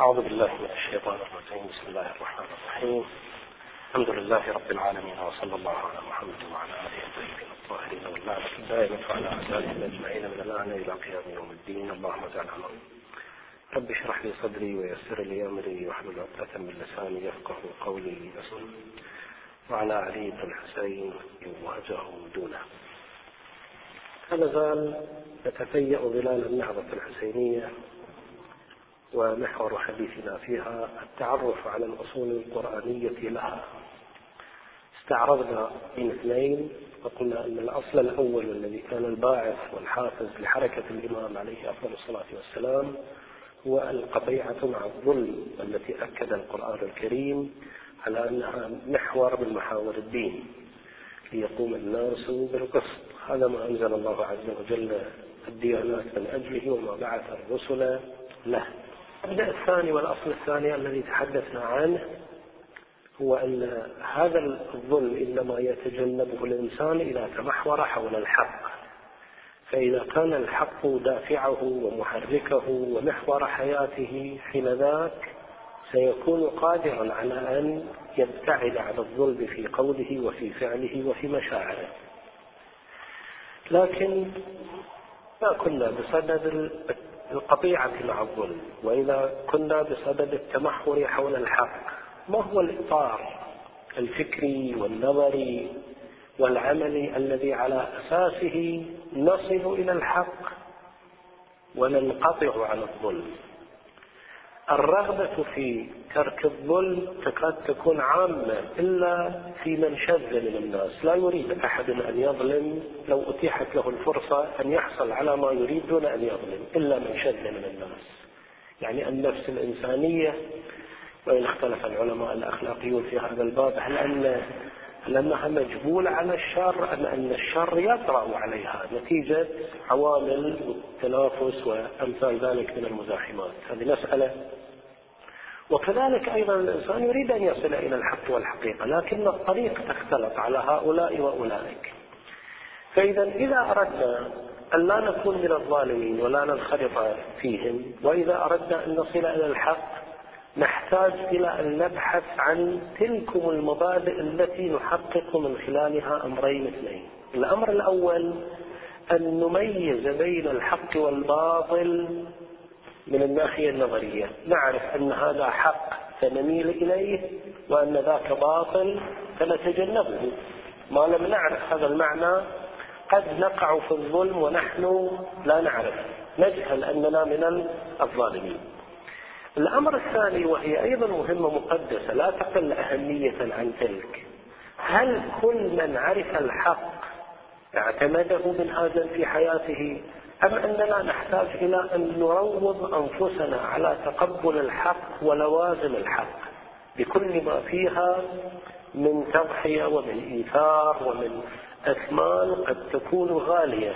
أعوذ بالله من الشيطان الرجيم. بسم الله الرحمن الرحيم. الحمد لله رب العالمين وصلى الله على محمد وعلى آله الطيبين الطاهرين واللعنة الدائمة وعلى أعدائهم أجمعين من الآن إلى قيام يوم الدين. اللهم اجعل عمري رب اشرح لي صدري ويسر لي أمري واحلل عقدة من لساني يفقه قولي. أسر وعلى علي بن الحسين وجهه دونه. هذا زال يتفيأ ظلال النهضة الحسينية ومحور حديثنا فيها التعرف على الأصول القرآنية لها. استعرضنا من اثنين وقلنا أن الأصل الأول الذي كان الباعث والحافز لحركة الإمام عليه أفضل الصلاة والسلام هو القطيعة مع الظلم التي أكد القرآن الكريم على أنها محور من محاور الدين ليقوم الناس بالقسط. هذا ما أنزل الله عز وجل الديانات من أجله وما بعث الرسل له. المبدأ الثاني والأصل الثاني الذي تحدثنا عنه هو أن هذا الظلم إنما يتجنبه الإنسان إذا تمحور حول الحق. فإذا كان الحق دافعه ومحركه ومحور حياته حين ذاك سيكون قادرا على أن يبتعد عن الظلم في قوله وفي فعله وفي مشاعره. لكن ما كنا بصدد القطيعة مع الظلم. وإذا كنا بصدد التمحور حول الحق ما هو الإطار الفكري والنظري والعملي الذي على أساسه نصل إلى الحق وننقطع عن الظلم؟ الرغبة في ترك الظلم تكاد تكون عامة إلا في من شذ من الناس. لا يريد أحد أن يظلم لو أتيحت له الفرصة أن يحصل على ما يريد دون أن يظلم إلا من شذ من الناس. يعني النفس الإنسانية وإن اختلف العلماء الأخلاقيون في هذا الباب هل أن هل أنها مجبولة على الشر أم أن الشر يطرأ عليها. نتيجة عوامل التنافس وأمثال ذلك من المزاحمات. هذه مسألة. وكذلك أيضا الإنسان يريد أن يصل إلى الحق والحقيقة لكن الطريق تختلط على هؤلاء وأولئك. فإذا إذا أردنا أن لا نكون من الظالمين ولا ننخرط فيهم وإذا أردنا أن نصل إلى الحق نحتاج إلى أن نبحث عن تلكم المبادئ التي نحقق من خلالها أمرين اثنين. الأمر الأول أن نميز بين الحق والباطل من الناحية النظرية. نعرف أن هذا حق فنميل إليه وأن ذاك باطل فنتجنبه. ما لم نعرف هذا المعنى قد نقع في الظلم ونحن لا نعرف. نجهل أننا من الظالمين. الأمر الثاني وهي أيضا مهمة مقدسة لا تقل أهمية عن تلك. هل كل من عرف الحق اعتمده منهاجا في حياته أم أننا نحتاج إلى أن نروض أنفسنا على تقبل الحق ولوازم الحق؟ بكل ما فيها من تضحية ومن إيثار ومن أثمان قد تكون غالية.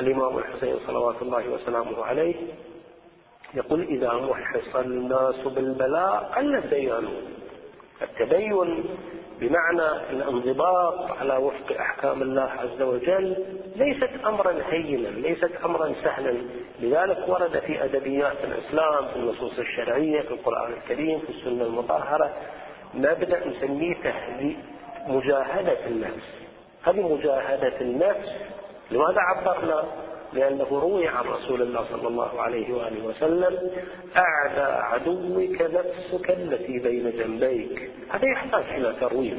الإمام الحسين صلوات الله وسلامه عليه يقول إذا محص الناس بالبلاء قل الديان التدين بمعنى الانضباط على وفق أحكام الله عز وجل ليست امرا هينا، ليست امرا سهلا، لذلك ورد في أدبيات الإسلام في النصوص الشرعية في القرآن الكريم في السنة المطهرة مبدأ نسميه مجاهدة النفس. هذه مجاهدة النفس لماذا عبرنا؟ لأنه روي عن رسول الله صلى الله عليه وآله وسلم أعدى عدوك نفسك التي بين جنبيك. هذا يحتاج إلى ترويض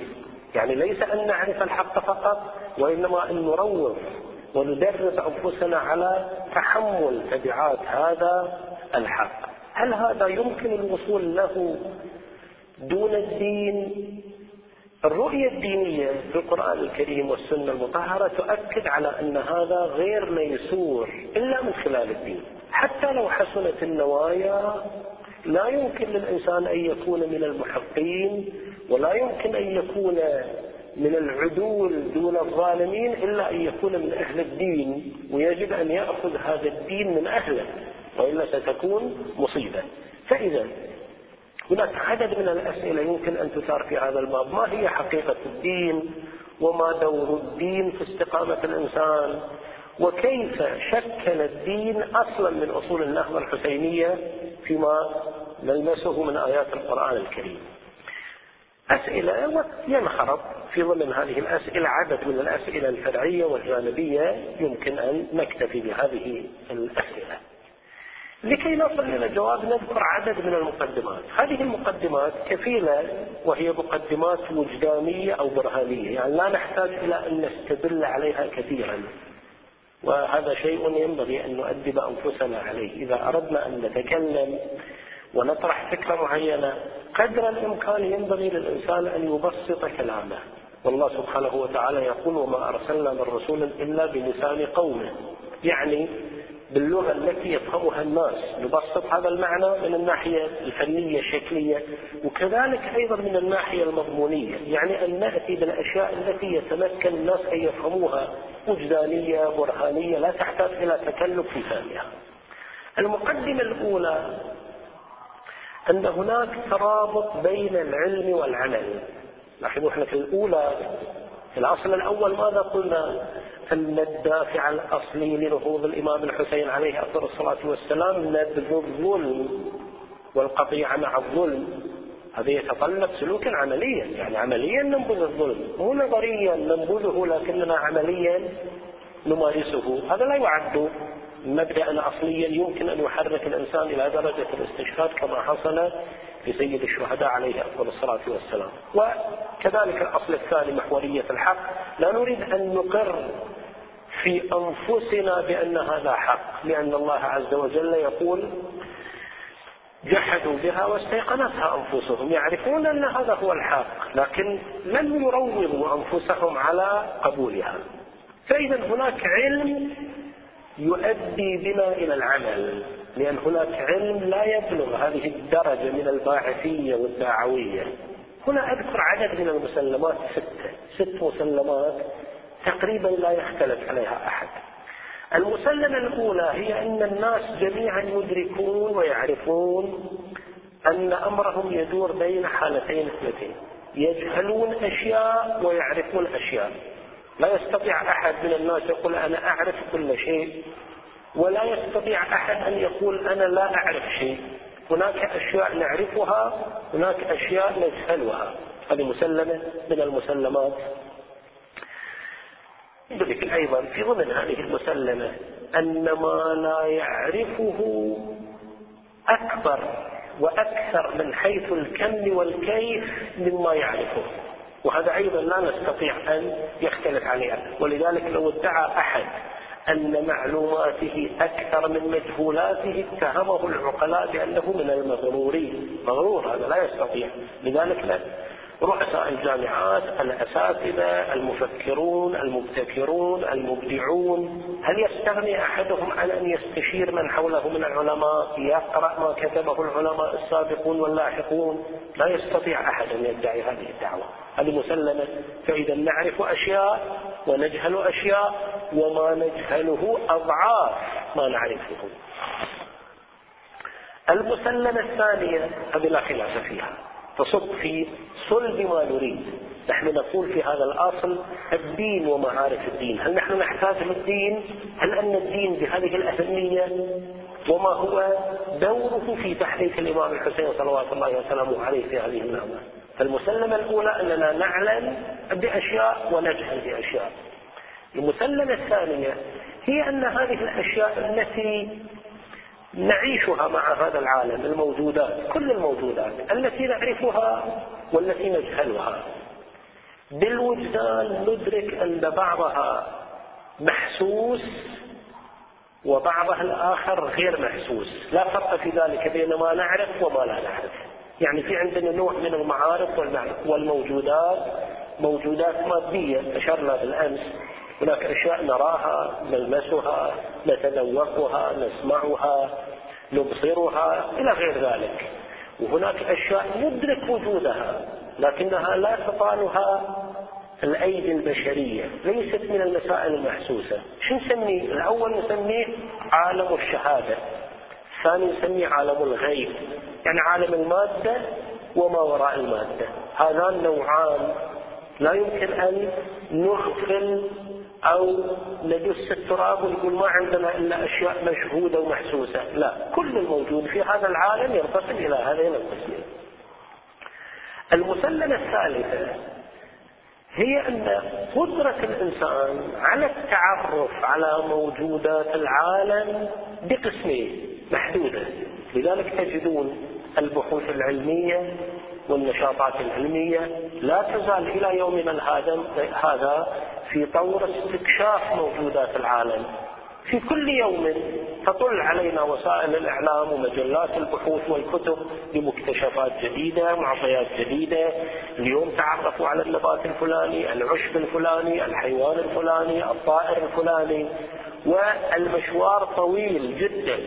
يعني ليس أن نعرف الحق فقط وإنما أن نروض وندرب أنفسنا على تحمل تبعات هذا الحق. هل هذا يمكن الوصول له دون الدين؟ الرؤية الدينية في القرآن الكريم والسنة المطهرة تؤكد على أن هذا غير ميسور إلا من خلال الدين. حتى لو حسنت النوايا لا يمكن للإنسان أن يكون من المحقين ولا يمكن أن يكون من العدول دون الظالمين إلا أن يكون من أهل الدين ويجب أن يأخذ هذا الدين من أهله وإلا ستكون مصيبة. فإذا هناك عدد من الأسئلة يمكن أن تثار في هذا الباب. ما هي حقيقة الدين؟ وما دور الدين في استقامة الإنسان؟ وكيف شكل الدين أصلا من أصول النهضة الحسينية فيما نلمسه من آيات القرآن الكريم؟ أسئلة ينخرط في ضمن هذه الأسئلة عدد من الأسئلة الفرعية والجانبية يمكن أن نكتفي بهذه الأسئلة. لكي نصل إلى الجواب نذكر عدد من المقدمات. هذه المقدمات كفيلة وهي مقدمات وجدانية أو برهانية. يعني لا نحتاج إلى أن نستدل عليها كثيرا. وهذا شيء ينبغي أن نؤدب أنفسنا عليه. إذا أردنا أن نتكلم ونطرح فكرة معينة قدر الإمكان ينبغي للإنسان أن يبسط كلامه. والله سبحانه وتعالى يقول وما أرسلنا من رسول إلا بلسان قومه. يعني باللغة التي يفهمها الناس. نبسط هذا المعنى من الناحية الفنية الشكلية وكذلك أيضا من الناحية المضمونية. يعني أن نأتي بالأشياء التي يتمكن الناس أن يفهموها وجدانية برهانية لا تحتاج إلى تكلف في فهمها المقدمة الأولى أن هناك ترابط بين العلم والعمل. لاحظوا إحنا في الأولى الأصل الأول ماذا قلنا؟ أن الدافع الأصلي لنهوض الإمام الحسين عليه أفضل الصلاة والسلام نبذ الظلم والقطيعة مع الظلم. هذا يتطلب سلوكا عمليا يعني عمليا ننبذ الظلم. مو نظريا ننبذه لكننا عمليا نمارسه. هذا لا يعد مبدأ أصليا. يمكن أن يحرك الإنسان إلى درجة الاستشهاد كما حصل لسيد الشهداء عليه أفضل الصلاة والسلام. وكذلك الأصل الثاني محورية الحق لا نريد أن نقر في أنفسنا بأن هذا حق لأن الله عز وجل يقول جحدوا بها واستيقنتها أنفسهم. يعرفون أن هذا هو الحق لكن لم يروضوا أنفسهم على قبولها. فإذا هناك علم يؤدي بنا إلى العمل. لأن هناك علم لا يبلغ هذه الدرجة من الباعثية والدعوية. هنا أذكر عدد من المسلمات ستة. ست مسلمات تقريبا لا يختلف عليها أحد. المسلمة الأولى هي أن الناس جميعا يدركون ويعرفون أن أمرهم يدور بين حالتين اثنتين. يجهلون أشياء ويعرفون أشياء. لا يستطيع أحد من الناس يقول أنا أعرف كل شيء. ولا يستطيع أحد أن يقول أنا لا أعرف شيء. هناك أشياء نعرفها هناك أشياء نجهلها هذه مسلمة من المسلمات. يدرك أيضا في ضمن هذه المسلمة أن ما لا يعرفه أكبر وأكثر من حيث الكم والكيف مما يعرفه. وهذا أيضا لا نستطيع أن يختلف عليه. ولذلك لو ادعى أحد أن معلوماته أكثر من مجهولاته اتهمه العقلاء بأنه من المغرورين. مغرور هذا لا يستطيع. لذلك لا. رؤساء الجامعات الأساتذة المفكرون المبتكرون المبدعون هل يستغني أحدهم عن أن يستشير من حوله من العلماء يقرأ ما كتبه العلماء السابقون واللاحقون؟ لا يستطيع أحد أن يدعي هذه الدعوة. هذه مسلمة فإذا نعرف أشياء ونجهل أشياء وما نجهله أضعاف ما نعرفه. المسلمة الثانية هذه لا خلاف فيها. تصب في صلب ما نريد. نحن نقول في هذا الأصل الدين ومعارف الدين. هل نحن نحتاج للدين؟ هل أن الدين بهذه الأهمية؟ وما هو دوره في تحريك الإمام الحسين صلوات الله وسلامه عليه في هذه النعمة؟ فالمسلمة الأولى أننا نعلم بأشياء ونجهل بأشياء. المسلمة الثانية هي أن هذه الأشياء التي نعيشها مع هذا العالم الموجودات كل الموجودات التي نعرفها والتي نجهلها. بالوجدان ندرك أن بعضها محسوس وبعضها الآخر غير محسوس. لا فرق في ذلك بين ما نعرف وما لا نعرف. يعني في عندنا نوع من المعارف والموجودات موجودات مادية أشرنا بالأمس. هناك أشياء نراها نلمسها نتذوقها نسمعها نبصرها إلى غير ذلك. وهناك أشياء ندرك وجودها لكنها لا تطالها الأيدي البشرية ليست من المسائل المحسوسة. شو نسميه؟ الأول نسميه عالم الشهادة الثاني نسميه عالم الغيب. يعني عالم المادة وما وراء المادة. هذان نوعان. لا يمكن أن نغفل أو ندس التراب ونقول ما عندنا إلا أشياء مشهودة ومحسوسة. لا كل الموجود في هذا العالم ينقسم إلى هذين القسمين. المسلمة الثالثة هي أن قدرة الإنسان على التعرف على موجودات العالم بقسمين محدودة. لذلك تجدون البحوث العلمية والنشاطات العلمية لا تزال إلى يومنا هذا في طور استكشاف موجودات العالم. في كل يوم تطل علينا وسائل الإعلام ومجلات البحوث والكتب بمكتشفات جديدة معطيات جديدة. اليوم تعرفوا على النبات الفلاني العشب الفلاني الحيوان الفلاني الطائر الفلاني. والمشوار طويل جدا.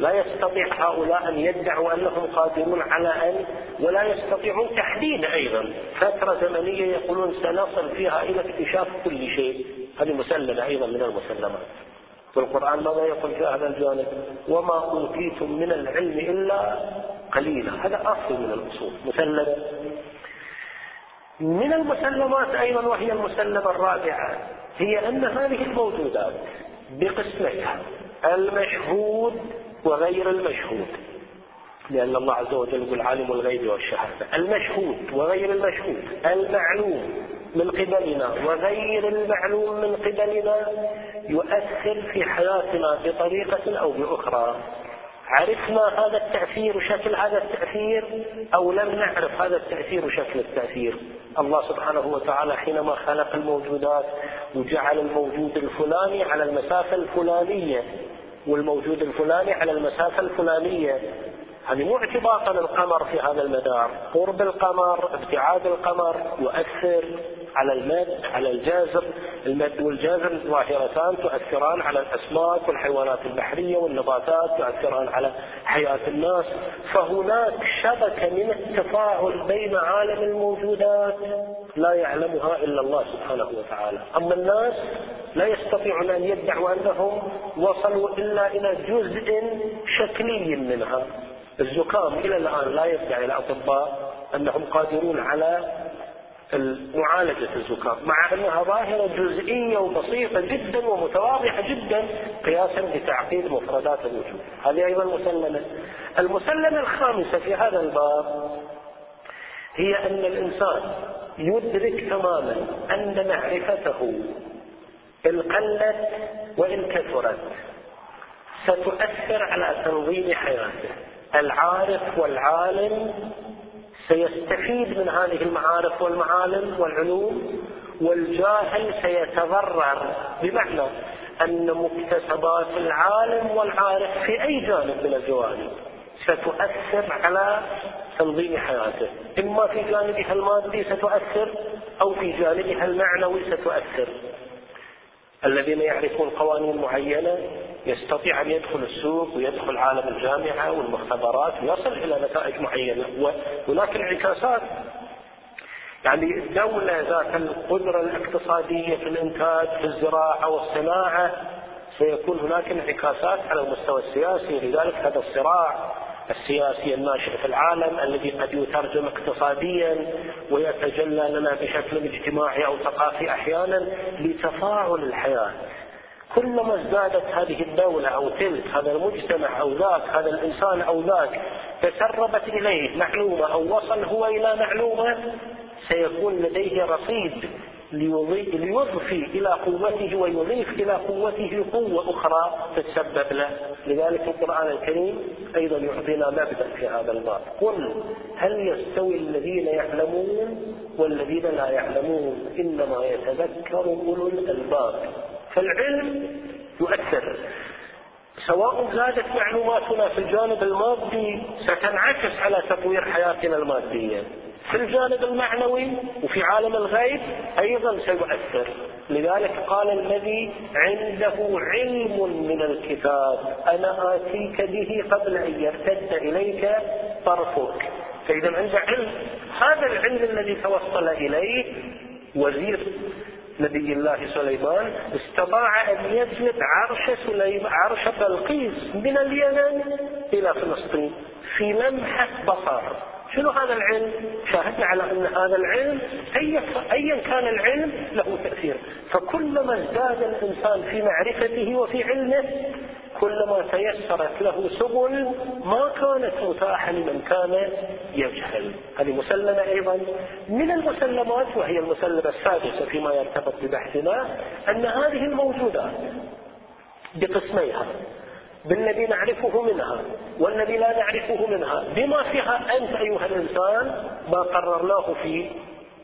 لا يستطيع هؤلاء أن يدعوا أنهم قادرون على أن ولا يستطيعون تحديد أيضا. فترة زمنية يقولون سنصل فيها إلى اكتشاف كل شيء. هذه مسلمة أيضا من المسلمات. والقرآن ماذا يقول في هذا الجانب؟ وما أوتيتم من العلم إلا قليلا. هذا أصل من الأصول. مسلم من المسلمات أيضا وهي المسلمة الرابعة هي أن هذه الموجودات بقسمتها. المشهود وغير المشهود. لأن الله عز وجل يقول عالم الغيب والشهادة. المشهود وغير المشهود. المعلوم من قبلنا وغير المعلوم من قبلنا يؤثر في حياتنا بطريقة أو بأخرى. عرفنا هذا التأثير وشكل هذا التأثير أو لم نعرف هذا التأثير وشكل التأثير. الله سبحانه وتعالى حينما خلق الموجودات وجعل الموجود الفلاني على المسافة الفلانية والموجود الفلاني على المسافة الفلانية. هذه مو اعتباطا القمر في هذا المدار. قرب القمر ابتعاد القمر يؤثر على المد على الجازر المد والجازر ظاهرتان تؤثران على الأسماك والحيوانات البحرية والنباتات تؤثران على حياة الناس. فهناك شبكة من التفاعل بين عالم الموجودات لا يعلمها إلا الله سبحانه وتعالى. أما الناس لا يستطيعون أن يدعوا أنهم وصلوا إلا إلى جزء شكلي منها. الزكام إلى الآن لا يدعي الأطباء أنهم قادرون على معالجة الزكام مع أنها ظاهرة جزئية وبسيطة جدا ومتواضحة جدا قياسا بتعقيد مفردات الوجود. هذه أيضا مسلمة. المسلمة الخامسة في هذا الباب هي أن الإنسان يدرك تماما أن معرفته إن قلت وإن كثرت ستؤثر على تنظيم حياته. العارف والعالم سيستفيد من هذه المعارف والمعالم والعلوم والجاهل سيتضرر بمعنى أن مكتسبات العالم والعارف في أي جانب من الجوانب ستؤثر على تنظيم حياته. إما في جانبها المادي ستؤثر أو في جانبها المعنوي ستؤثر. الذين يعرفون قوانين معينة يستطيع أن يدخل السوق ويدخل عالم الجامعة والمختبرات ويصل إلى نتائج معينة. وهناك انعكاسات. يعني الدولة ذات القدرة الاقتصادية في الإنتاج في الزراعة والصناعة سيكون هناك انعكاسات على المستوى السياسي. لذلك هذا الصراع السياسي الناشئ في العالم الذي قد يترجم اقتصاديا ويتجلى لنا بشكل اجتماعي أو ثقافي أحيانا لتفاعل الحياة. كلما ازدادت هذه الدولة أو تلك هذا المجتمع أو ذاك هذا الإنسان أو ذاك تسربت إليه معلومة أو وصل هو إلى معلومة سيكون لديه رصيد ليضفي إلى قوته ويضيف إلى قوته قوة أخرى تتسبب له. لذلك القرآن الكريم أيضا يعطينا مبدأ في هذا الباب. قل هل يستوي الذين يعلمون والذين لا يعلمون؟ إنما يتذكر أولو الألباب. فالعلم يؤثر. سواء زادت معلوماتنا في الجانب المادي ستنعكس على تطوير حياتنا المادية. في الجانب المعنوي وفي عالم الغيب أيضا سيؤثر. لذلك قال الذي عنده علم من الكتاب أنا آتيك به قبل أن يرتد إليك طرفك. فإذا عنده علم هذا العلم الذي توصل إليه وزير نبي الله سليمان استطاع أن يجلب عرش سليمان عرش بلقيس من اليمن إلى فلسطين في لمحة بصر. شنو هذا العلم؟ شاهدنا على أن هذا العلم أيا كان العلم له تأثير. فكلما ازداد الإنسان في معرفته وفي علمه كلما تيسرت له سبل ما كانت متاحة لمن كان يجهل. هذه مسلمة أيضا. من المسلمات وهي المسلمة السادسة فيما يرتبط ببحثنا أن هذه الموجودات بقسميها. بالذي نعرفه منها والذي لا نعرفه منها. بما فيها أنت أيها الإنسان ما قررناه في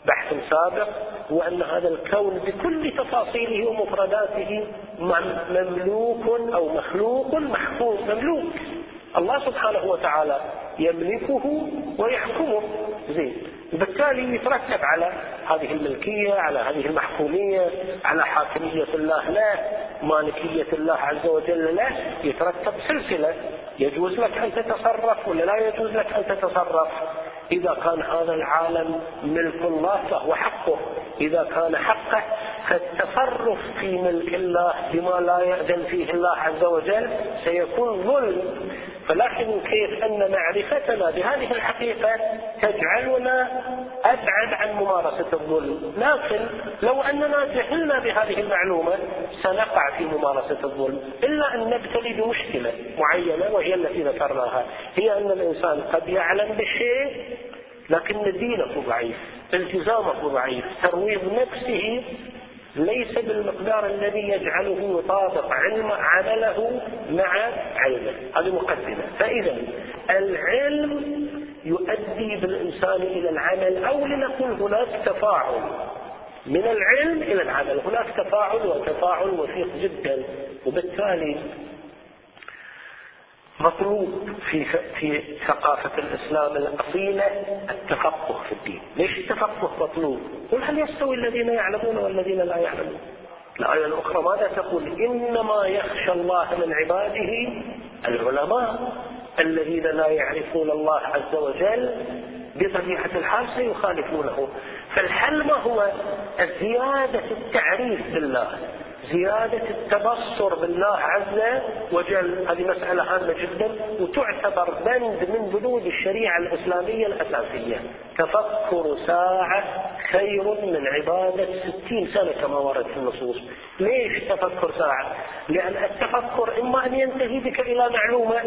بحث سابق هو أن هذا الكون بكل تفاصيله ومفرداته مملوك أو مخلوق محكوم مملوك. الله سبحانه وتعالى يملكه ويحكمه. زين. وبالتالي يترتب على هذه الملكية على هذه المحكومية على حاكمية الله له مالكية الله عز وجل له. يترتب سلسلة. يجوز لك أن تتصرف ولا لا يجوز لك أن تتصرف؟ إذا كان هذا العالم ملك الله فهو حقه. إذا كان حقه فالتصرف في ملك الله بما لا يأذن فيه الله عز وجل سيكون ظلم. فلاحظوا كيف أن معرفتنا بهذه الحقيقة تجعلنا أبعد عن ممارسة الظلم. لكن لو أننا جهلنا بهذه المعلومة سنقع في ممارسة الظلم. إلا أن نبتلي بمشكلة معينة وهي التي ذكرناها. هي أن الإنسان قد يعلم بالشيء لكن دينه ضعيف التزامه ضعيف ترويض نفسه ليس بالمقدار الذي يجعله يطابق علم عمله مع علمه هذه مقدمة. فإذا العلم يؤدي بالإنسان إلى العمل أو لنقل هناك تفاعل. من العلم إلى العمل. هناك تفاعل وتفاعل وثيق جدا. وبالتالي مطلوب في في ثقافة الإسلام الأصيلة التفقه في الدين، ليش التفقه مطلوب؟ قل هل يستوي الذين يعلمون والذين لا يعلمون؟ الآية الأخرى ماذا تقول؟ إنما يخشى الله من عباده العلماء الذين لا يعرفون الله عز وجل بطبيعة الحال سيخالفونه فالحل ما هو زيادة التعريف بالله زيادة التبصر بالله عز وجل. هذه مسألة هامة جدا وتعتبر بند من بنود الشريعة الإسلامية الأساسية. تفكر ساعة خير من عبادة ستين سنة كما ورد في النصوص. ليش تفكر ساعة؟ لأن التفكر إما أن ينتهي بك إلى معلومة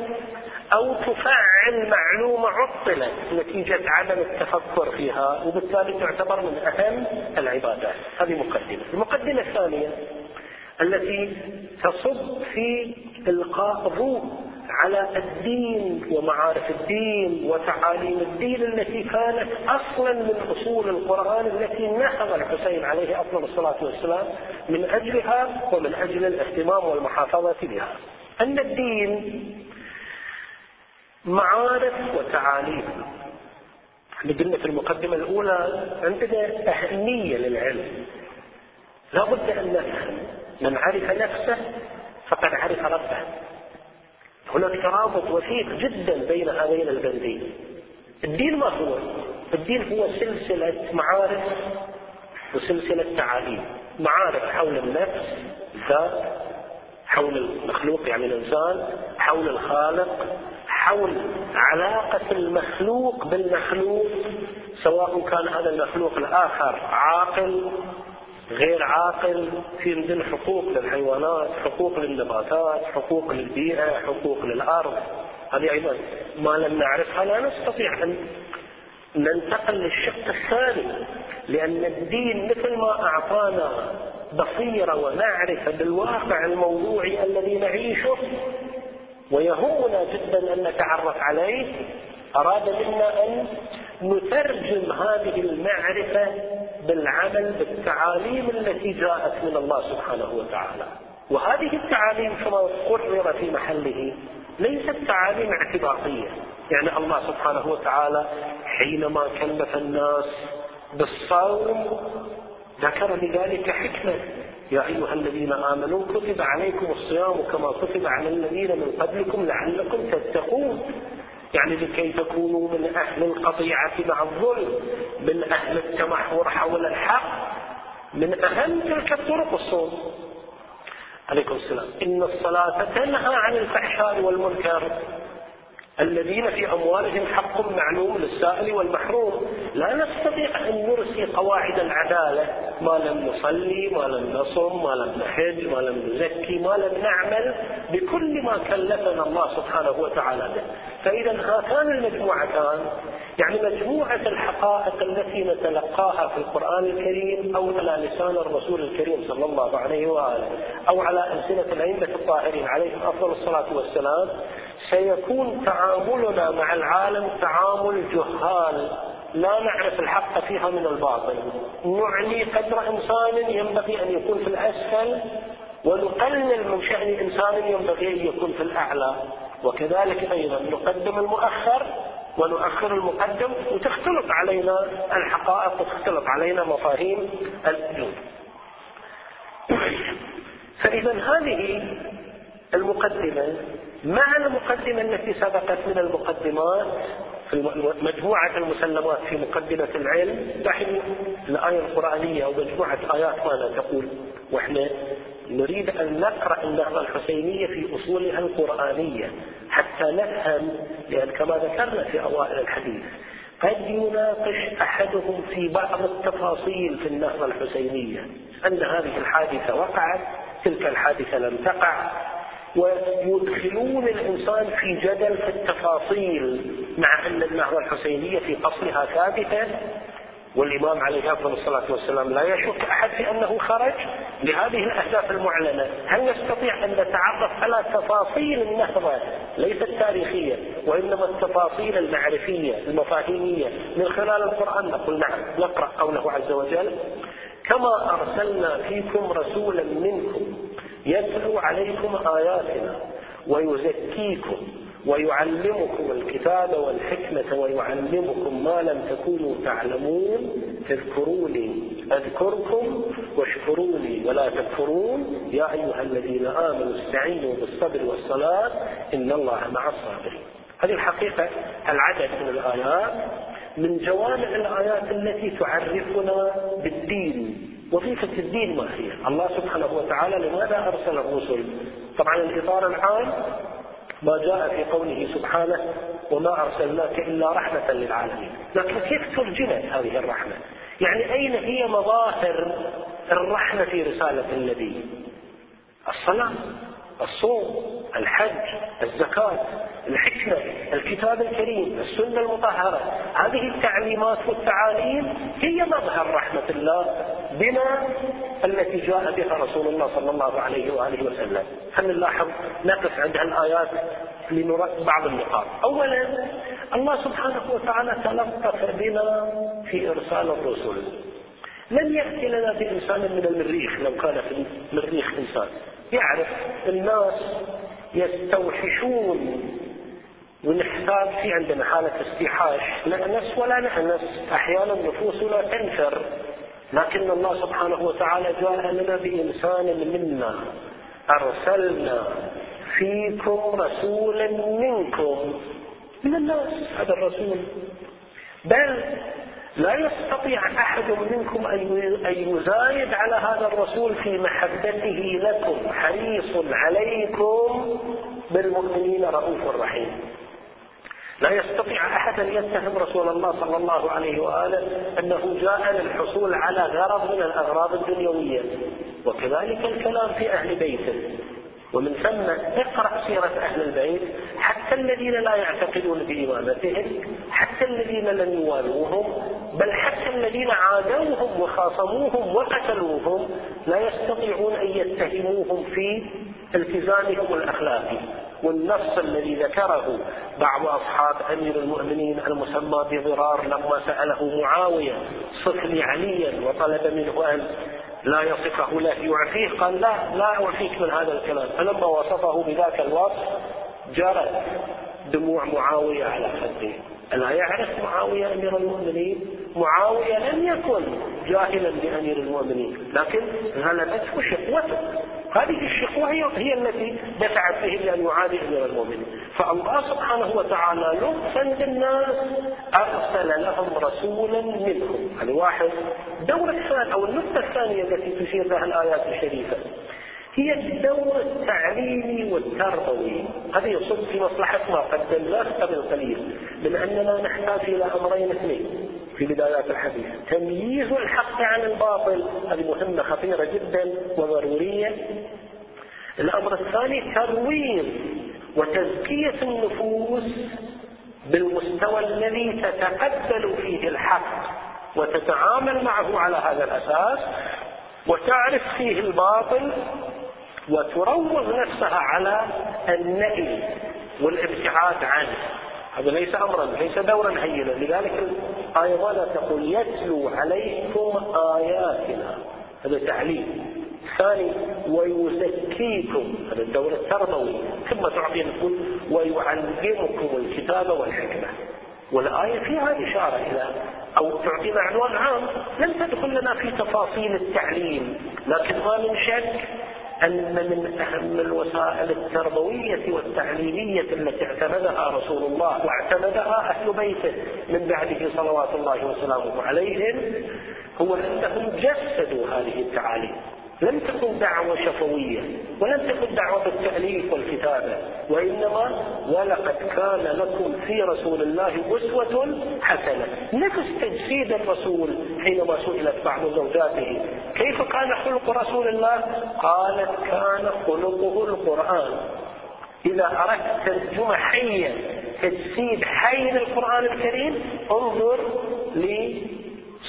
أو تفعل معلومة عطلت نتيجة عدم التفكر فيها وبالتالي تعتبر من أهم العبادات. هذه مقدمة. المقدمة الثانية. التي تصب في إلقاء الضوء على الدين ومعارف الدين وتعاليم الدين التي كانت أصلا من أصول القرآن التي نهض الحسين عليه أفضل الصلاة والسلام من أجلها ومن أجل الاهتمام والمحافظة بها. أن الدين معارف وتعاليم. إحنا قلنا في المقدمه الأولى عندنا أهمية للعلم. لا بد أن نفهم من عرف نفسه فقد عرف ربه. هناك ترابط وثيق جدا بين هذين البندين الدين ما هو؟ الدين هو سلسلة معارف وسلسلة تعاليم. معارف حول النفس الذات حول المخلوق يعني الإنسان حول الخالق حول علاقة المخلوق بالمخلوق سواء كان هذا المخلوق الآخر عاقل غير عاقل في عندنا حقوق للحيوانات حقوق للنباتات حقوق للبيئة حقوق للأرض. هذه أيضا ما لم نعرفها لا نستطيع أن ننتقل للشق الثاني لأن الدين مثل ما أعطانا بصيرة ومعرفة بالواقع الموضوعي الذي نعيشه ويهمنا جدا أن نتعرف عليه. أراد منا أن نترجم هذه المعرفة بالعمل بالتعاليم التي جاءت من الله سبحانه وتعالى. وهذه التعاليم كما قرر في محله ليست تعاليم اعتباطية. يعني الله سبحانه وتعالى حينما كلف الناس بالصوم ذكر لذلك حكمة. يا أيها الذين آمنوا كتب عليكم الصيام كما كتب على الذين من قبلكم لعلكم تتقون. يعني لكي تكونوا من أهل القطيعة مع الظلم من أهل التمحور حول الحق من أهم تلك الطرق الصوم. عليكم السلام. إن الصلاة تنهى عن الفحشاء والمنكر. الذين في أموالهم حق معلوم للسائل والمحروم. لا نستطيع أن نرسي قواعد العدالة. ما لم نصلي ما لم نصم ما لم نحج ما لم نزكي ما لم نعمل بكل ما كلفنا الله سبحانه وتعالى به. فإذا هاتان المجموعتان يعني مجموعة الحقائق التي نتلقاها في القرآن الكريم أو على لسان الرسول الكريم صلى الله عليه وآله أو على ألسنة الأئمة الطاهرين عليهم أفضل الصلاة والسلام سيكون تعاملنا مع العالم تعامل جهال. لا نعرف الحق فيها من الباطل. نعني قدر إنسان ينبغي أن يكون في الأسفل ونقلل من شأن إنسان ينبغي أن يكون في الأعلى. وكذلك أيضا نقدم المؤخر ونؤخر المقدم وتختلط علينا الحقائق وتختلط علينا مفاهيم الوجود. فإذا هذه المقدمة مع المقدمة التي سبقت من المقدمات في مجموعة المسلمات في مقدمة العلم. دحين الآية القرآنية أو مجموعة آيات ماذا تقول؟ وإحنا نريد أن نقرأ النهضة الحسينية في أصولها القرآنية حتى نفهم لأن كما ذكرنا في أوائل الحديث قد يناقش أحدهم في بعض التفاصيل في النهضة الحسينية. أن هذه الحادثة وقعت تلك الحادثة لم تقع. ويدخلون الإنسان في جدل في التفاصيل مع أن النهضة الحسينية في أصلها ثابتة والإمام عليه أفضل الصلاة والسلام لا يشك أحد في أنه خرج لهذه الأهداف المعلنة. هل نستطيع أن نتعرف على تفاصيل النهضة ليست تاريخية وإنما التفاصيل المعرفية المفاهيمية من خلال القرآن؟ نقول نعم نقرأ قوله عز وجل كما أرسلنا فيكم رسولا منكم يتلو عليكم آياتنا ويزكيكم ويعلمكم الكتاب والحكمة ويعلمكم ما لم تكونوا تعلمون اذكروني أذكركم واشكروني ولا تكفرون. يا أيها الذين آمنوا استعينوا بالصبر والصلاة إن الله مع الصابرين. هذه الحقيقة العدد من الآيات من جوامع الآيات التي تعرفنا بالدين. وظيفة الدين ما هي؟ الله سبحانه وتعالى لماذا أرسل الرسل؟ طبعا الإطار العام ما جاء في قوله سبحانه وما أرسلناك إلا رحمة للعالمين. لكن كيف ترجمت هذه الرحمة؟ يعني أين هي مظاهر الرحمة في رسالة النبي؟ الصلاة. الصوم الحج الزكاة الحكمة الكتاب الكريم السنة المطهرة. هذه التعليمات والتعاليم هي مظهر رحمة الله بنا التي جاء بها رسول الله صلى الله عليه وآله وسلم. هل نلاحظ نقف عند الآيات لنرد بعض النقاط؟ أولا الله سبحانه وتعالى تلطف بنا في إرسال الرسل. لن يأتي لنا بإنسان من المريخ لو كان في المريخ إنسان. يعرف الناس يستوحشون ونحتاج في عندنا حالة استيحاش. نأنس ولا نأنس. أحيانا نفوسنا تنفر. لكن الله سبحانه وتعالى جاء لنا بإنسان منا. أرسلنا فيكم رسولا منكم. من الناس هذا الرسول. بل لا يستطيع أحد منكم أن يزايد على هذا الرسول في محبته لكم. حريص عليكم بالمؤمنين رؤوف رحيم. لا يستطيع أحد أن يتهم رسول الله صلى الله عليه وآله أنه جاء للحصول على غرض من الأغراض الدنيوية. وكذلك الكلام في أهل بيته. ومن ثم اقرأ سيرة أهل البيت حتى الذين لا يعتقدون بإمامتهم حتى الذين لم يوالوهم بل حتى الذين عادوهم وخاصموهم وقتلوهم لا يستطيعون أن يتهموهم في التزامهم الأخلاقي والنص الذي ذكره بعض أصحاب أمير المؤمنين المسمى بضرار لما سأله معاوية صف لي عليا وطلب منه أن لا يصفه له يعفيه. قال لا لا أعفيك من هذا الكلام. فلما وصفه بذاك الوصف جرت دموع معاوية على خده. ألا يعرف معاوية أمير المؤمنين؟ معاوية لم يكن جاهلا بأمير المؤمنين لكن غلبته شقوته. هذه الشقوة هي, هي التي دفعت به لأن يعادي أمير المؤمنين. فالله سبحانه وتعالى لطفا بالناس أرسل لهم رسولا منهم. هذا واحد الدورة الثانية أو النقطة الثانية التي تشير لها الآيات الشريفة. هي الدور التعليمي والتربوي. هذا يصب في مصلحة ما قدمناه قبل قليل من أننا نحتاج إلى أمرين اثنين. في بدايات الحديث تمييز الحق عن الباطل. هذه مهمة خطيرة جدا وضرورية. الأمر الثاني ترويض وتزكية النفوس بالمستوى الذي تتقبل فيه الحق وتتعامل معه على هذا الأساس وتعرف فيه الباطل وتروض نفسها على النهي والابتعاد عنه. هذا ليس امرا ليس دورا هينا. لذلك الايه ماذا تقول يتلو عليكم آياتنا. هذا تعليم. ثاني ويزكيكم. هذا الدور التربوي ثم تعطي تقول ويعلمكم الكتاب والحكمة. والآية فيها إشارة إلى أو تعطينا عنوان عام. لم تدخل لنا في تفاصيل التعليم. لكن ما من شك أن من أهم الوسائل التربوية والتعليمية التي اعتمدها رسول الله واعتمدها أهل بيته من بعده صلوات الله وسلامه عليهم هو أنهم جسدوا هذه التعاليم. لم تكن دعوة شفوية ولم تكن دعوة بالتأليف والكتابة وإنما ولقد كان لكم في رسول الله أسوة حسنة. نفس تجسيد الرسول حينما سئلت بعض زوجاته كيف كان خلق رسول الله؟ قالت كان خلقه القرآن. إذا أردت ترجمة حية تجسيد حي للقرآن الكريم انظر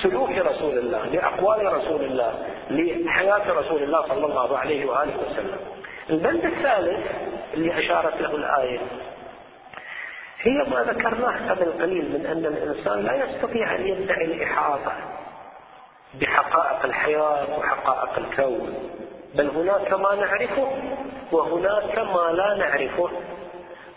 سلوك رسول الله لأقوال رسول الله لحياة رسول الله صلى الله عليه وآله وسلم. البند الثالث اللي أشارت له الآية هي ما ذكرناه قبل قليل من أن الإنسان لا يستطيع أن يدعي الإحاطة. بحقائق الحياة وحقائق الكون. بل هناك ما نعرفه وهناك ما لا نعرفه.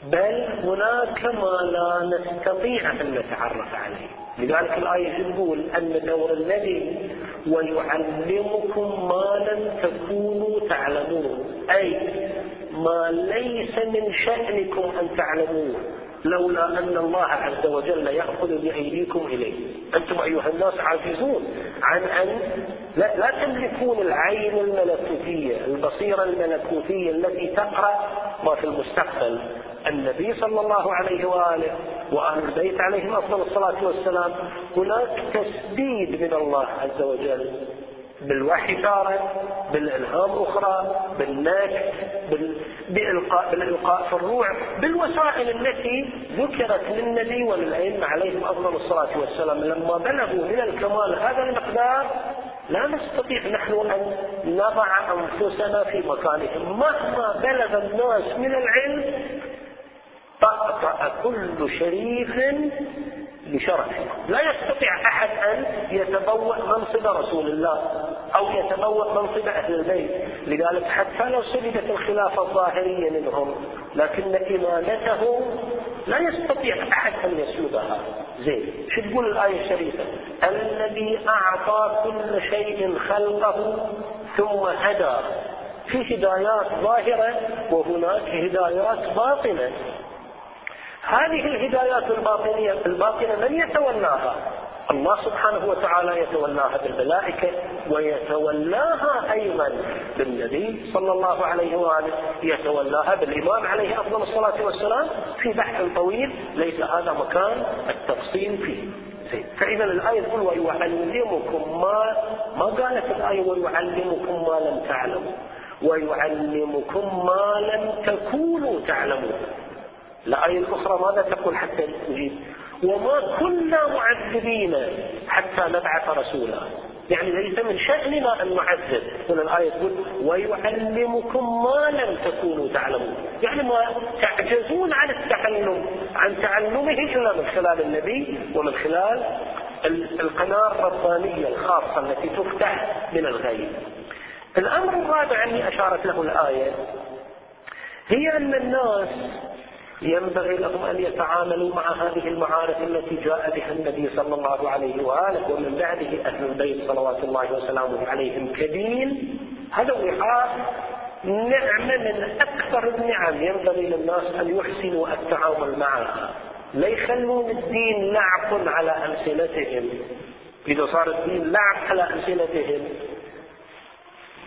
بل هناك ما لا نستطيع أن نتعرف عليه. لذلك الآية تقول أن دور النبي ويعلمكم ما لم تكونوا تعلمون. أي ما ليس من شأنكم أن تعلموه لولا أن الله عز وجل يأخذ بأيديكم إليه. أيها الناس عاجزون عن أن لا, لا تملكون العين الملكوتية البصيرة الملكوتية التي تقرأ ما في المستقبل. النبي صلى الله عليه وآله وأهل البيت عليهم أفضل الصلاة والسلام هناك تسديد من الله عز وجل بالوحي تارة بالإلهام أخرى بالنكت بإلقاء, بالإلقاء في الروع بالوسائل التي ذكرت للنبي وللأئمة عليهم أفضل الصلاة والسلام. لما بلغوا من الكمال هذا المقدار لا نستطيع نحن أن نضع أنفسنا في مكانهم. مهما بلغ الناس من العلم طأطأ كل شريف بشرفه لا يستطيع أحد أن يتبوأ منصب رسول الله أو يتبوأ منصب أهل البيت. لذلك حتى لو سلبت الخلافة الظاهرية منهم لكن إمامته لا يستطيع أحد أن يسلبها. زين شو تقول الآية الشريفة؟ الذي أعطى كل شيء خلقه ثم هدى. في هدايات ظاهرة وهناك هدايات باطنة. هذه الهدايات الباطنية الباطنة من يتولاها؟ الله سبحانه وتعالى يتولاها بالملائكة ويتولاها أيضا بالنبي صلى الله عليه وآله. يتولاها بالإمام عليه أفضل الصلاة والسلام في بحث طويل. ليس هذا مكان التفصيل فيه. فإذا الآية تقول ويعلمكم ما ما قالت الآية ويعلمكم ما لم تعلموا. ويعلمكم ما لم تكونوا تعلمون. الآية الأخرى ماذا تقول حتى نجيب؟ وما كنا معذبين حتى نبعث رسولا. يعني ليس من شأننا أن نعذب. هنا الآية تقول ويعلمكم ما لم تكونوا تعلمون. يعني ما تعجزون عن التعلم عن تعلمه إلا من خلال النبي ومن خلال القناة الربانية الخاصة التي تفتح من الغيب. الأمر الرابع الذي أشارت له الآية هي أن الناس ينبغي لهم أن يتعاملوا مع هذه المعارف التي جاء بها النبي صلى الله عليه وآله ومن بعده أهل البيت صلوات الله وسلامه عليهم كدين هذا وعاء نعمة من أكثر النعم ينبغي للناس أن يحسنوا التعامل معها لا يخلون الدين لعب على ألسنتهم. إذا صار الدين لعب على ألسنتهم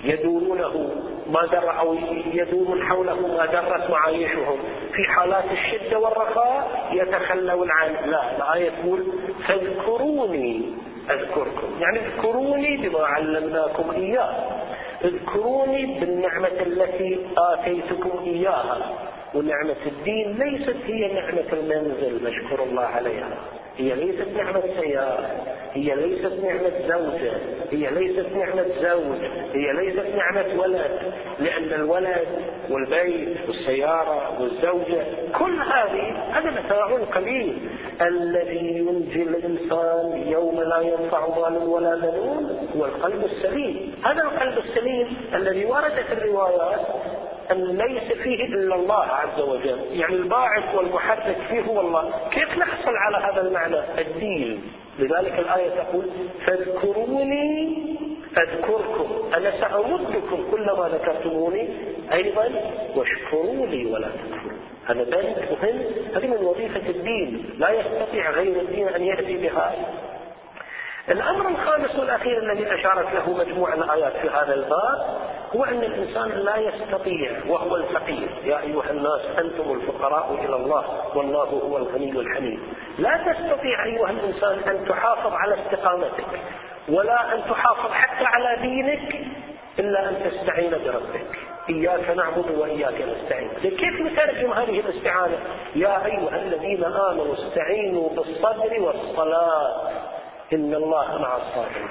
يدورونه ما در أو يدور حوله ما درت معايشهم. في حالات الشدة والرخاء يتخلون عن لا الآية تقول فاذكروني أذكركم. يعني اذكروني بما علمناكم إياه. اذكروني بالنعمة التي آتيتكم إياها. ونعمة الدين ليست هي نعمة المنزل نشكر الله عليها. هي ليست نعمة سيارة هي ليست نعمة زوجة هي ليست نعمة زوج هي ليست نعمة ولد لأن الولد والبيت والسيارة والزوجة كل هذه هذا متاع قليل. الذي ينجي الإنسان يوم لا ينفع مال ولا بنون هو القلب السليم. هذا القلب السليم الذي ورد في الروايات أن ليس فيه إلا الله عز وجل. يعني الباعث والمحرك فيه هو الله. كيف نحصل على هذا المعنى؟ الدين. لذلك الآية تقول فاذكروني أذكركم. أنا سأمدكم كلما ذكرتموني أيضا واشكروا لي ولا تكفروا. هذا بند مهم. هذه من وظيفة الدين. لا يستطيع غير الدين أن يأتي بها. الأمر الخامس والأخير الذي أشارت له مجموعة الآيات في هذا الباب هو أن الإنسان لا يستطيع وهو الفقير. يا أيها الناس أنتم الفقراء إلى الله والله هو الغني الحميد. لا تستطيع أيها الإنسان أن تحافظ على استقامتك ولا أن تحافظ حتى على دينك إلا أن تستعين بربك. إياك نعبد وإياك نستعين. كيف نترجم هذه الاستعانة؟ يا أيها الذين آمنوا استعينوا بالصبر والصلاة. إن الله مع الصابرين.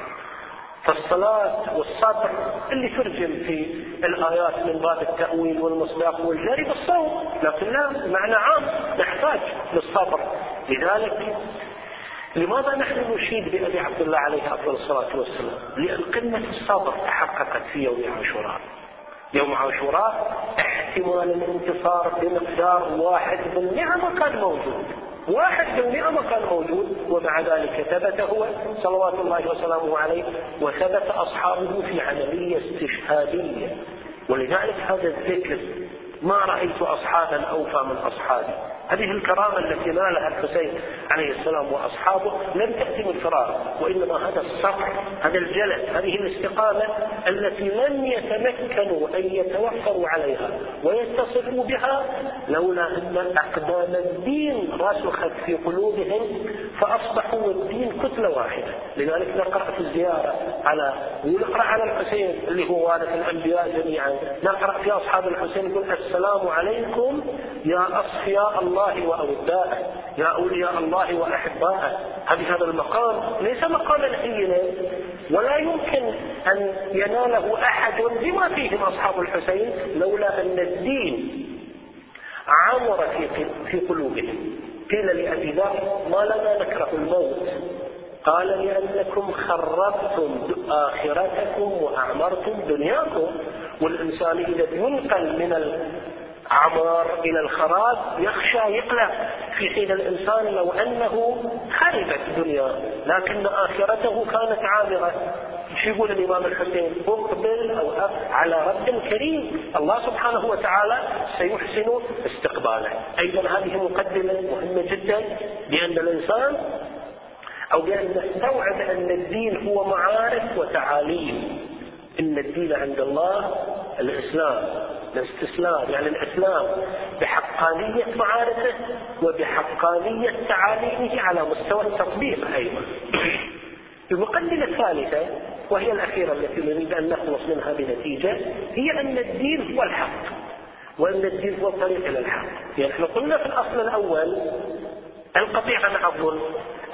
فالصلاة والصبر اللي ترجم في الآيات من باب التأويل والمصداق والجري بالصوم. لكن لا معنى عام نحتاج للصبر. لذلك لماذا نحن نشيد بأبي عبد الله عليه أفضل الصلاة والسلام؟ لأن قمة الصبر تحققت في يوم عاشوراء. يوم عاشوراء احتمال الانتصار بمقدار واحد بالمئة ما كان موجود. واحد بالمئة ما كان موجود ومع ذلك ثبت هو صلوات الله وسلامه عليه وثبت أصحابه في عملية استشهادية. ولذلك هذا الذكر ما رأيت أصحابا أوفى من أصحابي. هذه الكرامة التي نالها الحسين عليه السلام وأصحابه لم تأتي من فراغ وإنما هذا الصبر هذا الجلد هذه الاستقامة التي لم يتمكنوا أن يتوفروا عليها ويتصفوا بها لولا أن أقدام الدين رسخت في قلوبهم فأصبحوا الدين كتلة واحدة. لذلك نقرأ في الزيارة على ونقرأ على الحسين اللي هو وارث الأنبياء جميعا. نقرأ في أصحاب الحسين يقول السلام عليكم يا أصفياء الله وأوداءه يا أولياء الله وأحباءه. هذه هذا المقام ليس مقاما هينا ولا يمكن أن يناله أحد بما فيهم أصحاب الحسين لولا أن الدين عمر في في قلوبهم. قيل لأبي ذر ما لنا نكره الموت؟ قال لأنكم خربتم آخرتكم وأعمرتم دنياكم. والإنسان إذا ينقل من العمار إلى الخراب يخشى يقلق. في حين الإنسان لو أنه خربت دنياه لكن آخرته كانت عامرة شو يقول الإمام الحسين أقبل أو على رب كريم. الله سبحانه وتعالى سيحسن استقباله. أيضا هذه مقدمة مهمة جدا بأن الإنسان أو بأن نستوعب أن الدين هو معارف وتعاليم. إن الدين عند الله الإسلام الاستسلام يعني الإسلام بحقانية معارفه وبحقانية تعاليمه على مستوى التطبيق أيضا. المقدمة الثالثة وهي الأخيرة التي نريد أن نخلص منها بنتيجة هي أن الدين هو الحق وأن الدين هو الطريق إلى الحق. يعني إحنا قلنا في الأصل الأول القطيعة مع الظلم.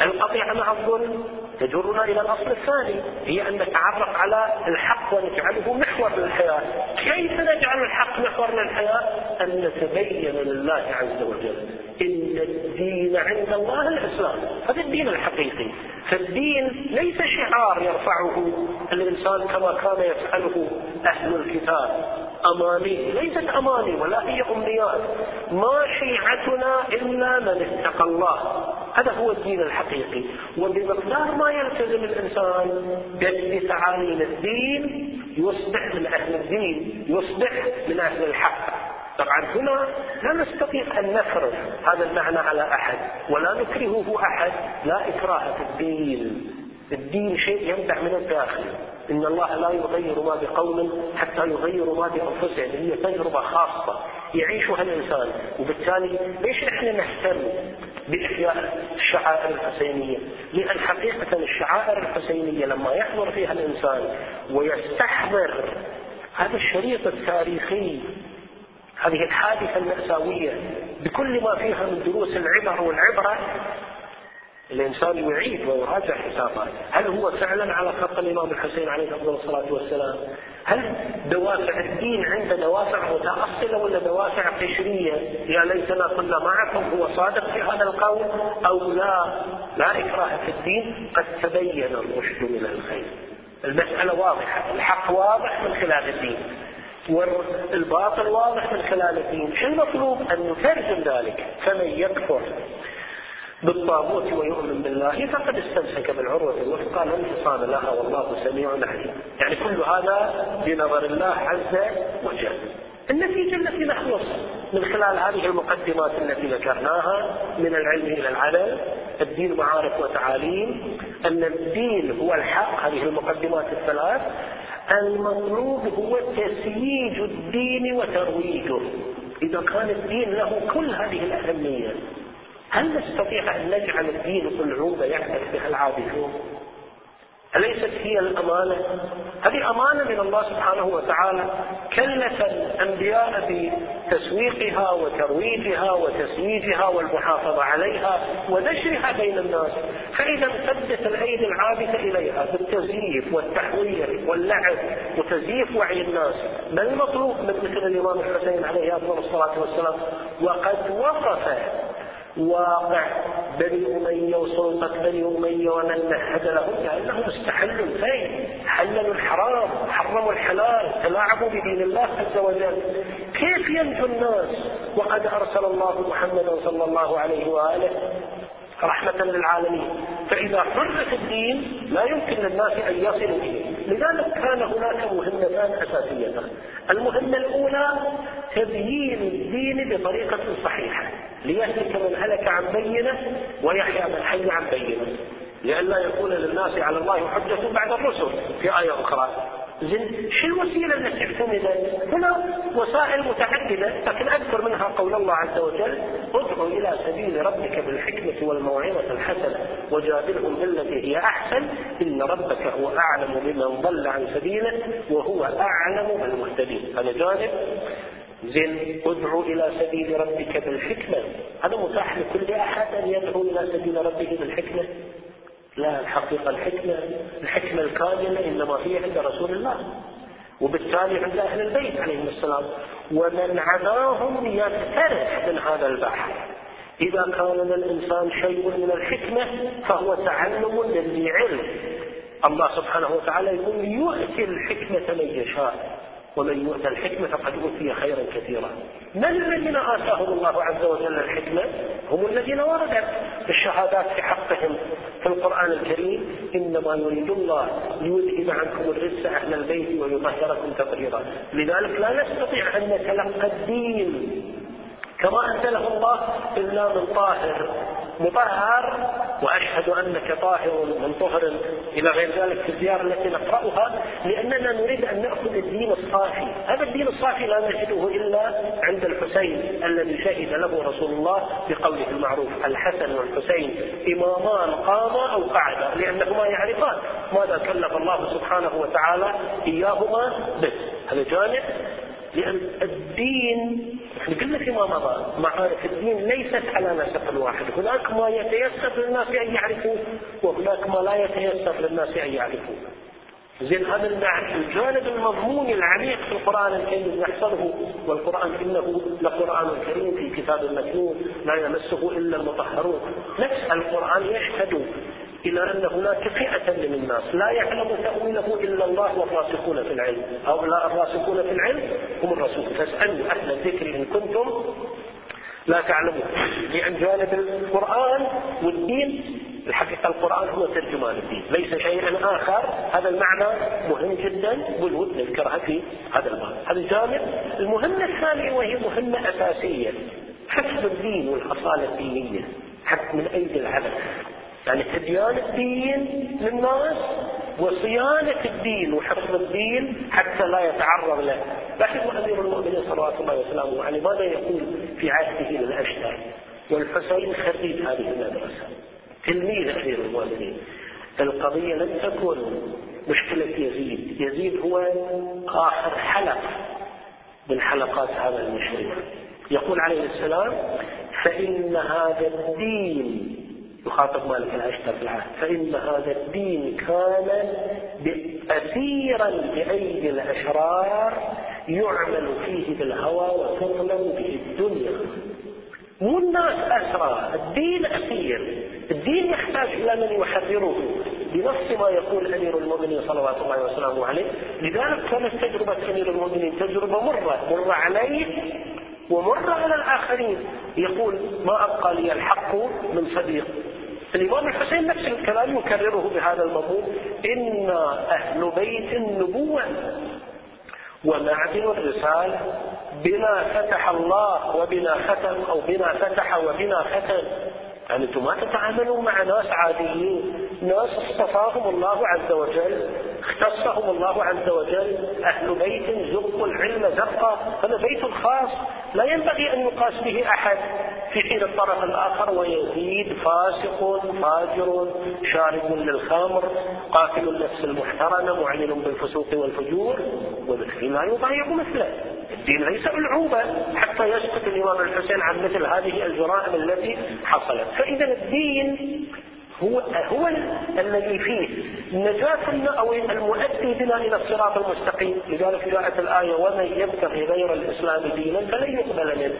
القطيعة مع الظلم تجرنا إلى الأصل الثاني هي أن نتعرف على الحق ونجعله محور للحياة. كيف نجعل الحق محور للحياة؟ أن نتبين لله عز وجل إن الدين عند الله الإسلام. هذا الدين الحقيقي. فالدين ليس شعار يرفعه. الإنسان كما كان يفعله أهل الكتاب. أماني. ليست أماني ولا هي أمنيات. ما شيعتنا إلا من اتقى الله. هذا هو الدين الحقيقي. وبمقدار ما يلتزم الإنسان بتعاليم الدين يصبح من أهل الدين يصبح من أهل الحق. طبعا هنا لا نستطيع أن نفرض هذا المعنى على أحد ولا نكرهه أحد. لا إكراه في الدين. الدين شيء ينبع من الداخل. إن الله لا يغير ما بقوم حتى يغيروا ما بأنفسهم. هي تجربة خاصة يعيشها الإنسان. وبالتالي ليش إحنا نهتم بإحياء الشعائر الحسينية؟ لأن حقيقة الشعائر الحسينية لما يحضر فيها الإنسان ويستحضر هذا الشريط التاريخي هذه الحادثة المأساوية بكل ما فيها من دروس العبر والعبرة الإنسان يعيد ويراجع حساباته هل هو فعلا على خط الإمام الحسين عليه أفضل الصلاة والسلام؟ هل دوافع الدين عنده دوافع متأصلة ولا دوافع قشرية؟ يا ليتنا كنا معكم هو صادق في هذا القول أو لا؟ لا إكراه في الدين. قد تبين الرشد من الخير. المسألة واضحة. الحق واضح من خلال الدين. والباطل واضح من خلال الدين. شو المطلوب أن نترجم ذلك. فمن يكفر بالطاغوت ويؤمن بالله. فقد استمسك بالعروة الوثقى لا انفصام لها والله سميع عليم. يعني كل هذا بنظر الله عز وجل. النتيجة التي نخلص من خلال هذه المقدمات التي ذكرناها من العلم إلى العمل الدين معارف وتعاليم أن الدين هو الحق هذه المقدمات الثلاث. المطلوب هو تسييج الدين وترويجه. إذا كان الدين له كل هذه الأهمية هل نستطيع أن نجعل الدين صلعوبة يعبث بها العابثون؟ أليست هي الأمانة؟ هذه أمانة من الله سبحانه وتعالى كلف الأنبياء بتسويقها وترويجها وتسييجها والمحافظة عليها ونشرها بين الناس فإذا امتدت الأيدي العابثة إليها بالتزييف والتحوير واللعب وتزييف وعي الناس ما المطلوب من مثل الإمام الحسين عليه أفضل الصلاة والسلام وقد وقف واقع. بني أمية وسلطة بني أمية ومن مهد لهم لأنهم استحلوا الفيل حللوا الحرام حرموا الحلال تلاعبوا بدين الله عز وجل. كيف ينجو الناس؟ وقد أرسل الله محمدا صلى الله عليه وآله رحمة للعالمين. فإذا حرف الدين لا يمكن للناس أن يصلوا إليه. لذلك كان هناك مهمتان أساسيتان. المهمة الأولى تبيين الدين بطريقة صحيحة. ليهلك من هلك عن بينة ويحيى من حي عن بينة. لئلا يكون للناس على الله حجة بعد الرسل في آية أخرى. زين شو الوسيلة التي اعتمدت؟ هنا وسائل متعددة لكن أذكر منها قول الله عز وجل ادعو إلى سبيل ربك بالحكمة والموعظة الحسنة وجادلهم بالتي هي أحسن. إن ربك هو أعلم بمن ضل عن سبيله وهو أعلم بالمهتدين. هذا جانب. زين ادعو إلى سبيل ربك بالحكمة. هذا متاح لكل أحد أن يدعو إلى سبيل ربه بالحكمة. لا الحقيقة الحكمة الحكمة الكاملة إنما هي عند رسول الله. وبالتالي عند أهل البيت عليهم السلام. ومن عداهم يفترح من هذا البحر إذا كان للإنسان شيء من الحكمة فهو تعلم للعلم علم. الله سبحانه وتعالى يقول يؤتي الحكمة من يشاء. ومن يؤتى الحكمة فقد أوتي خيرا كثيرا. من الذين آتاهم الله عز وجل الحكمة؟ هم الذين وردت الشهادات في حقهم في القرآن الكريم إنما يريد الله ليذهب عنكم الرجس أهل البيت ويطهركم تطهيرا. لذلك لا نستطيع أن نتلقى الدين كما أنزله الله إلا من طاهر. مطهر وأشهد أنك طاهر من طهر إلى غير ذلك في الزيارة التي نقرأها لأننا نريد أن نأخذ الدين الصافي. هذا الدين الصافي لا نجده إلا عند الحسين الذي شهد له رسول الله بقوله المعروف الحسن والحسين إمامان قاما أو قعدا لأنهما يعرفان ماذا كلف الله سبحانه وتعالى إياهما به. هذا جانب لأن الدين قلنا فيما مضى معارف الدين ليست على نسق واحد هناك ما يتيسر للناس أن يعرفوه وهناك ما لا يتيسر للناس أن يعرفوه. زين هذا الجانب المضموني العميق في القرآن الكريم نحصله والقرآن إنه لقرآن كريم في كتاب مكنون لا يمسه إلا المطهرون. نفس القرآن يشهد إلى أن هناك فئة من الناس لا يعلم تأويله إلا الله والراسخون في العلم. هؤلاء الراسخون في العلم هم الرسول. فاسألوا أهل الذكر إن كنتم لا تعلمون. لأن جانب القرآن والدين الحقيقة القرآن هو ترجمان الدين ليس شيئا آخر. هذا المعنى مهم جدا والود نذكرها في هذا الباب. هذا الجانب المهمة الثانية وهي مهمة أساسية. حفظ الدين والأصالة الدينية. حتى من أيدي العبث يعني تبيان الدين للناس وصيانة الدين وحفظ الدين حتى لا يتعرض له. لاحظوا أمير المؤمنين صلوات الله وسلامه عليه ماذا يقول في عهده للأشتر؟ والحسين خريج هذه المدرسة. تلميذ أمير المؤمنين. القضية لم تكن مشكلة يزيد. يزيد هو آخر حلق من حلقات هذا المشروع. يقول عليه السلام فإن هذا الدين يخاطب مالك الأشتر في العهد. فإن هذا الدين كان أثيرا بأيدي الأشرار يعمل فيه بالهوى وتظلم به الدنيا. مو الناس أسرى الدين أسير. الدين يحتاج إلى من يحرره بنص ما يقول أمير المؤمنين صلوات الله وسلامه عليه لذلك كانت تجربة أمير المؤمنين تجربة مرة مرة عليه ومر على الآخرين. يقول ما أبقى لي الحق من صديق. الإمام الحسين نفس الكلام يكرره بهذا المضمون إنا أهل بيت النبوة ومعدن الرسالة بنا فتح الله وبنا ختم أو بنا فتح وبنا ختم. يعني أنتم ما تتعاملوا مع ناس عاديين ناس اصطفاهم الله عز وجل اختصهم الله عز وجل. أهل بيت زقوا العلم زقا هذا بيت خاص. لا ينبغي أن يقاس به أحد. في حين الطرف الآخر ويزيد فاسق فاجر شارب للخمر قاتل النفس المحترمة معلن بالفسوق والفجور وبالتالي لا يضايق مثله. الدين ليس ألعوبة حتى يسقط الإمام الحسين عن مثل هذه الجرائم التي حصلت. فإذا الدين هو هو الذي فيه نجاة أو المؤدي بنا إلى الصراط المستقيم. لذلك جاءت الآية ومن يبتغي غير الإسلام دينا فلن يقبل منه.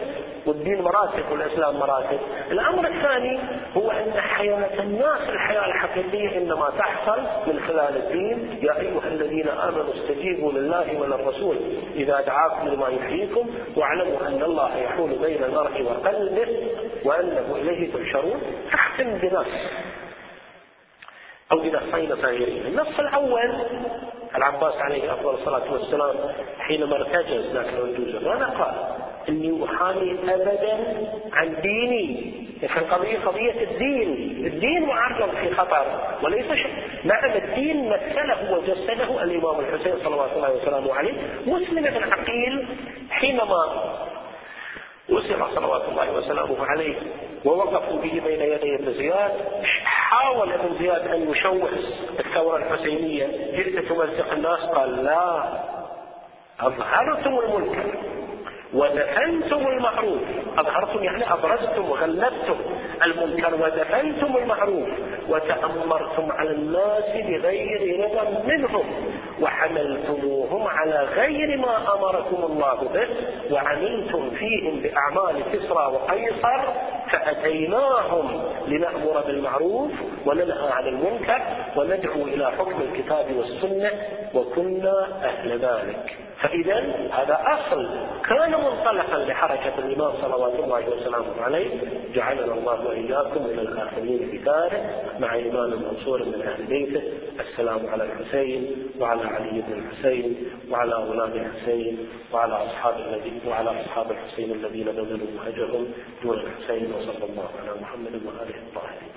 والدين مراتب والإسلام مراتب. الأمر الثاني هو أن حياة الناس الحياة الحقيقية إنما تحصل من خلال الدين. يا أيها الذين آمنوا استجيبوا لله وللرسول إذا دعاكم لما يحييكم. واعلموا أن الله يحول بين المرء وقلبه وأنه إليه تحشرون. تختم بنص أو بنصين صغيرين. النص الأول العباس عليه أفضل الصلاة والسلام حينما ارتجز ذاك الأندوزة ماذا قال؟ إني أحامي أبدا عن ديني. القضية قضية الدين. الدين معرض في خطر. وليس نعم الدين مثله وجسده الإمام الحسين صلوات الله وسلامه عليه. مسلم بن عقيل حينما أسر صلوات الله وسلامه عليه ووقفوا به بين يدي ابن زياد حاول ابن زياد أن يشوه الثورة الحسينية. جئت تمزق الناس؟ قال لا أظهرتم المنكر ودفنتم المعروف. أظهرتم يعني أبرزتم وغلبتم المنكر. ودفنتم المعروف وتأمرتم على الناس بغير رضا منهم وحملتموهم على غير ما أمركم الله به وعملتم فيهم بأعمال كسرى وقيصر فأتيناهم لنأمر بالمعروف وننهى عن المنكر وندعو إلى حكم الكتاب والسنة وكنا أهل ذلك. فإذا هذا أصل كان منطلقا لحركة الإمام صلوات الله وسلامه عليه جعلنا الله وإياكم من الآخرين بذلك مع إمام منصور من أهل بيته السلام على الحسين وعلى علي بن الحسين وعلى أولاد الحسين وعلى أصحاب الذين وعلى أصحاب الحسين الذين بذلوا أجرهم دون الحسين وصلى الله على محمد وآله الطاهرين.